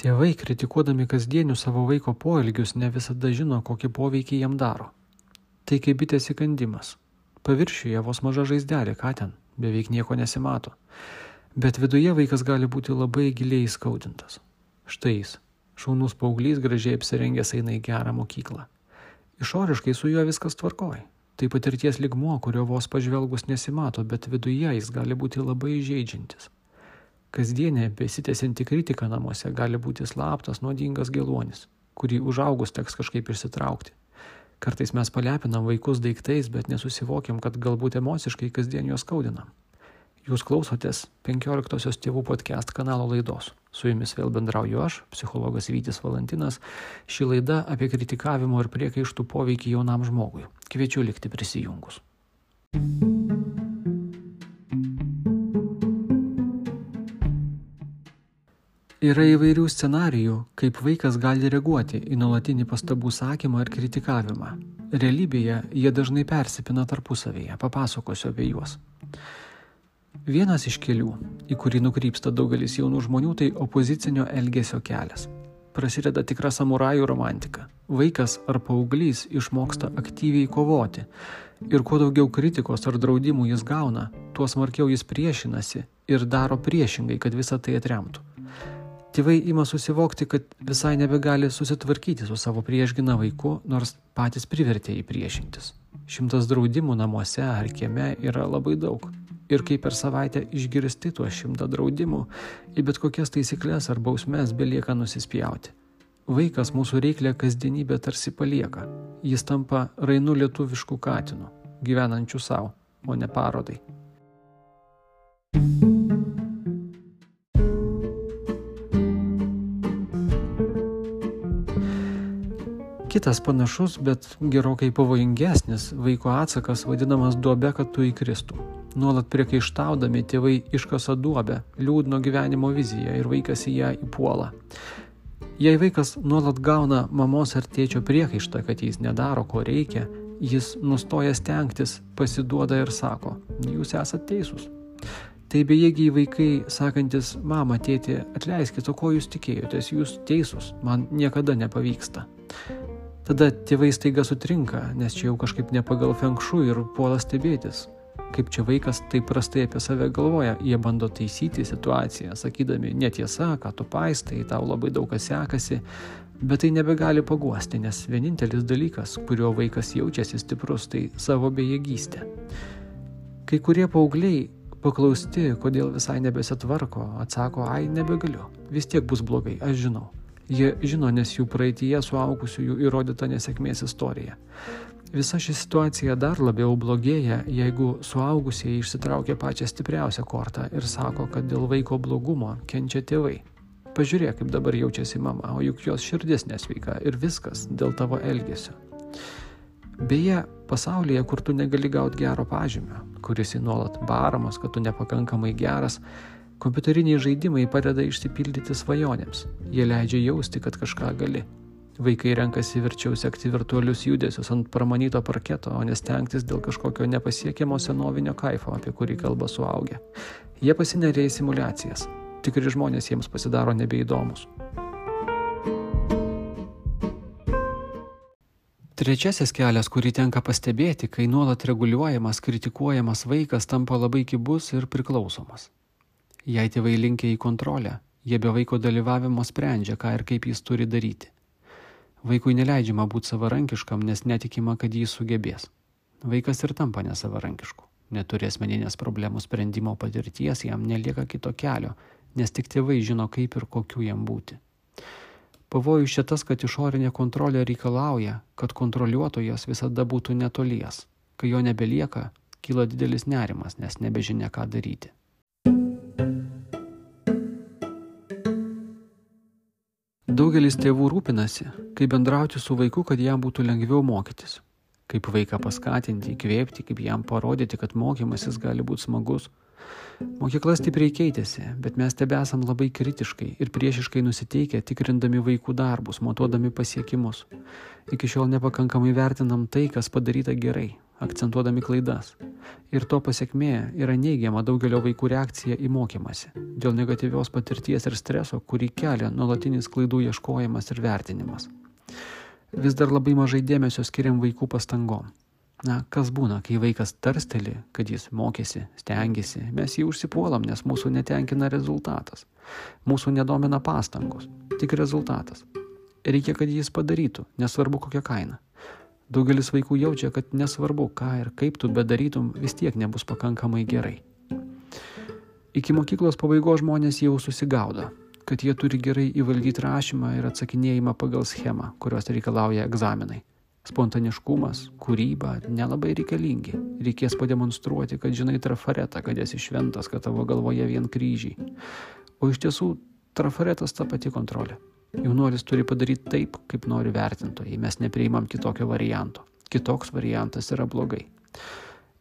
Tėvai, kritikuodami kasdienių savo vaiko poelgius, ne visada žino, kokį poveikį jam daro. Tai kaip bitės įkandimas. Paviršiuje vos maža žaizdelė, ką ten, beveik nieko nesimato. Bet viduje vaikas gali būti labai giliai įskaudintas. Štai jis, šaunus paauglys gražiai apsirengęs eina į gerą mokyklą. Išoriškai su juo viskas tvarkoja. Tai patirties ligmuo, kurio vos pažvelgus nesimato, bet viduje jis gali būti labai žaidžiantis. Kasdienė besitęsianti kritika namuose gali būti slaptas, nuodingas geluonis, kurį užaugus teks kažkaip išsitraukti. Kartais mes palepinam vaikus daiktais, bet nesusivokiam, kad galbūt emociškai kasdien juos skaudinam. Jūs klausotės 15-osios tėvų podcast kanalo laidos. Su jumis vėl bendrauju aš, psichologas Vytis Valantinas. Ši laida apie kritikavimo ir priekaištų poveikį jaunam žmogui. Kviečiu likti prisijungus. Yra įvairių scenarijų, kaip vaikas gali reaguoti į nuolatinį pastabų sakymą ir kritikavimą. Realybėje jie dažnai persipina tarpusavėje, papasakosiu apie juos. Vienas iš kelių, į kurį nukrypsta daugelis jaunų žmonių, tai opozicinio elgesio kelias. Prasideda tikra samurajų romantika. Vaikas ar paauglys išmoksta aktyviai kovoti. Ir kuo daugiau kritikos ar draudimų jis gauna, tuo smarkiau jis priešinasi ir daro priešingai, kad visą tai atremtų. Tėvai ima susivokti, kad visai nebegali susitvarkyti su savo priešgina vaiku, nors patys privertė jį priešintis. Šimtas draudimų namuose ar kieme yra labai daug ir kai per savaitę išgirsti tuos šimtą draudimų, į bet kokias taisyklės ar bausmes belieka nusispjauti. Vaikas mūsų reiklę kasdienybę tarsi palieka. Jis tampa rainu lietuviškų katinų, gyvenančių savo, o ne parodai. Kitas panašus, bet gerokai pavojingesnis vaiko atsakas vadinamas duobe, kad tu įkristum. Nuolat priekaištaudami tėvai iškasa duobę, liūdno gyvenimo viziją ir vaikas į ją įpuola. Jei vaikas nuolat gauna mamos ar tėčio priekaištą, kad jis nedaro, ko reikia, jis nustoja stengtis, pasiduoda ir sako, jūs esate teisūs. Tai bejėgiai vaikai, sakantis, mama, tėti, atleiskit, o ko jūs tikėjotės, jūs teisūs, man niekada nepavyksta. Tada tėvai staiga sutrinka, nes čia jau kažkaip ne pagal fenkšų ir puola stebėtis, kaip čia vaikas taip prastai apie save galvoja, jie bando taisyti situaciją, sakydami netiesa, ką tu paistai, tau labai daug kas sekasi, bet tai nebegali paguosti, nes vienintelis dalykas, kurio vaikas jaučiasi stiprus, tai savo bejėgystė. Kai kurie paaugliai paklausti, kodėl visai nebesitvarko, atsako, ai nebegaliu, vis tiek bus blogai, aš žinau. Jie žino, nes jų praeitie suaugusiųjų įrodyta nesėkmės istorija. Visa ši situacija dar labiau blogėja, jeigu suaugusieji išsitraukia pačią stipriausią kortą ir sako, kad dėl vaiko blogumo kenčia tėvai. Pažiūrėk, kaip dabar jaučiasi mama, o juk jos širdis nesveika ir viskas dėl tavo elgesio. Beje, pasaulyje, kur tu negali gauti gero pažymio, kuris į nuolat baramas, kad tu nepakankamai geras, kompiuteriniai žaidimai padeda išsipildyti svajonėms. Jie leidžia jausti, kad kažką gali. Vaikai renkasi verčiau sekti virtualius judesius ant pramanyto parketo, o nestengtis dėl kažkokio nepasiekiamo senovinio kaifo, apie kurį kalba suaugę. Jie pasineria į simulacijas. Tikri žmonės jiems pasidaro nebeįdomus. Trečiasis kelias, kurį tenka pastebėti, kai nuolat reguliuojamas, kritikuojamas vaikas tampa labai kibus ir priklausomas. Jei tėvai linkia į kontrolę, jie be vaiko dalyvavimo sprendžia, ką ir kaip jis turi daryti. Vaikui neleidžiama būti savarankiškam, nes netikima, kad jis sugebės. Vaikas ir tampa nesavarankišku. Neturi asmeninės problemų sprendimo patirties, jam nelieka kito kelio, nes tik tėvai žino, kaip ir kokiu jam būti. Pavojus čia tas, kad išorinė kontrolė reikalauja, kad kontroliuotojas visada būtų netolies. Kai jo nebelieka, kyla didelis nerimas, nes nebežinia, ką daryti. Daugelis tėvų rūpinasi, kaip bendrauti su vaiku, kad jam būtų lengviau mokytis. Kaip vaiką paskatinti, įkvėpti, kaip jam parodyti, kad mokymasis gali būti smagus. Mokykla stipriai keitėsi, bet mes tebe esam labai kritiškai ir priešiškai nusiteikę, tikrindami vaikų darbus, matuodami pasiekimus. Iki šiol nepakankamai vertinam tai, kas padaryta gerai, akcentuodami klaidas. Ir to pasiekmė yra neigiama daugelio vaikų reakcija į mokymasi, dėl negatyvios patirties ir streso, kurį kelia nuolatinis klaidų ieškojimas ir vertinimas. Vis dar labai mažai dėmesio skiriam vaikų pastangom. Na, kas būna, kai vaikas tarsteli, kad jis mokėsi, stengiasi, mes jį užsipuolam, nes mūsų netenkina rezultatas. Mūsų nedomina pastangos, tik rezultatas. Reikia, kad jis padarytų, nesvarbu kokią kainą. Daugelis vaikų jaučia, kad nesvarbu, ką ir kaip tu bedarytum, vis tiek nebus pakankamai gerai. Iki mokyklos pabaigos žmonės jau susigaudo, kad jie turi gerai įvaldyti rašymą ir atsakinėjimą pagal schemą, kurios reikalauja egzaminai. Spontaniškumas, kūryba nelabai reikalingi. Reikės pademonstruoti, kad žinai trafaretą, kad esi šventas, kad tavo galvoje vien kryžiai. O iš tiesų trafaretas ta pati kontrolė. Jaunuolis turi padaryti taip, kaip nori vertintojai. Mes nepriimam kitokio varianto. Kitoks variantas yra blogai.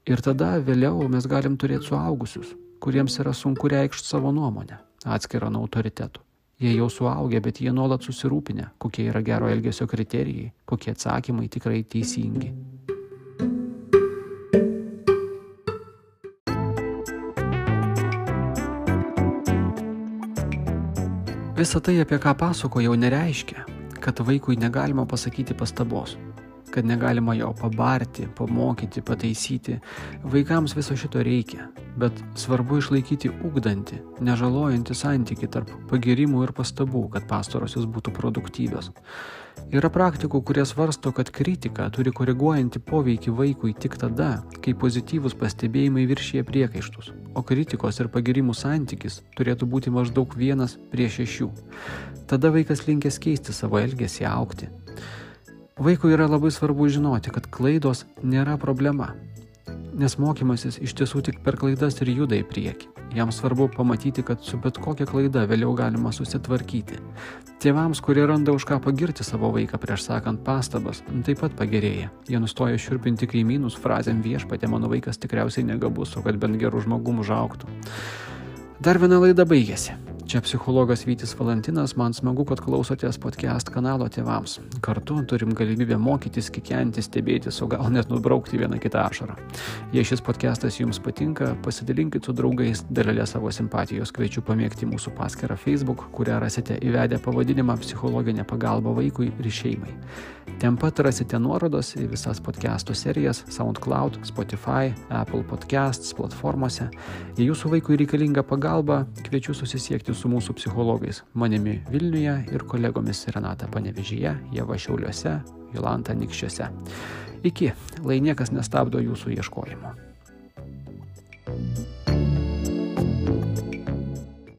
Ir tada vėliau mes galim turėti suaugusius, kuriems yra sunku reikšti savo nuomonę, atskirą nuo autoritetų. Jie jau suaugę, bet jie nuolat susirūpinę, kokie yra gero elgesio kriterijai, kokie atsakymai tikrai teisingi. Visą tai, apie ką pasakojau, nereiškia, kad vaikui negalima pasakyti pastabos kad negalima jo pabarti, pamokyti, pataisyti. Vaikams viso šito reikia, bet svarbu išlaikyti ugdantį, nežalojantį santyki tarp pagirimų ir pastabų, kad pastarosios būtų produktyvios. Yra praktikų, kurie svarsto, kad kritika turi koreguojantį poveikį vaikui tik tada, kai pozityvus pastebėjimai viršyje priekaištus, o kritikos ir pagirimų santykis turėtų būti maždaug vienas prie šešių. Tada vaikas linkęs keisti savo elgesį, aukti. Vaikui yra labai svarbu žinoti, kad klaidos nėra problema, nes mokymasis iš tiesų tik per klaidas ir juda į priekį. Jam svarbu pamatyti, kad su bet kokia klaida vėliau galima susitvarkyti. Tėvams, kurie randa už ką pagirti savo vaiką prieš sakant pastabas, taip pat pagerėja. Jie nustoja širpinti kaimynus frazėm viešpatė, mano vaikas tikriausiai negabus, o kad bent gerų žmogum užauktų. Dar viena laida baigėsi. Čia psichologas Vytis Valantinas, man smagu, kad klausotės podcast kanalo tėvams. Kartu turim galimybę mokytis, kikenti, stebėtis, o gal net nubraukti vieną kitą ašarą. Jei šis podcastas jums patinka, pasidalinkit su draugais, dalelė savo simpatijos, kviečiu pamėgti mūsų paskirtą Facebook, kurią rasite įvedę pavadinimą psichologinė pagalba vaikui ir šeimai. Ten pat rasite nuorodas į visas podcastų serijas SoundCloud, Spotify, Apple Podcasts platformose. Jei jūsų vaikui reikalinga pagalba, kviečiu susisiekti su mūsų psichologais, manimi Vilniuje ir kolegomis Renata Panevežyje, Jeva Šiauliuose, Jolanta Nikščiuose. Iki, lai niekas nestabdo jūsų ieškojimo.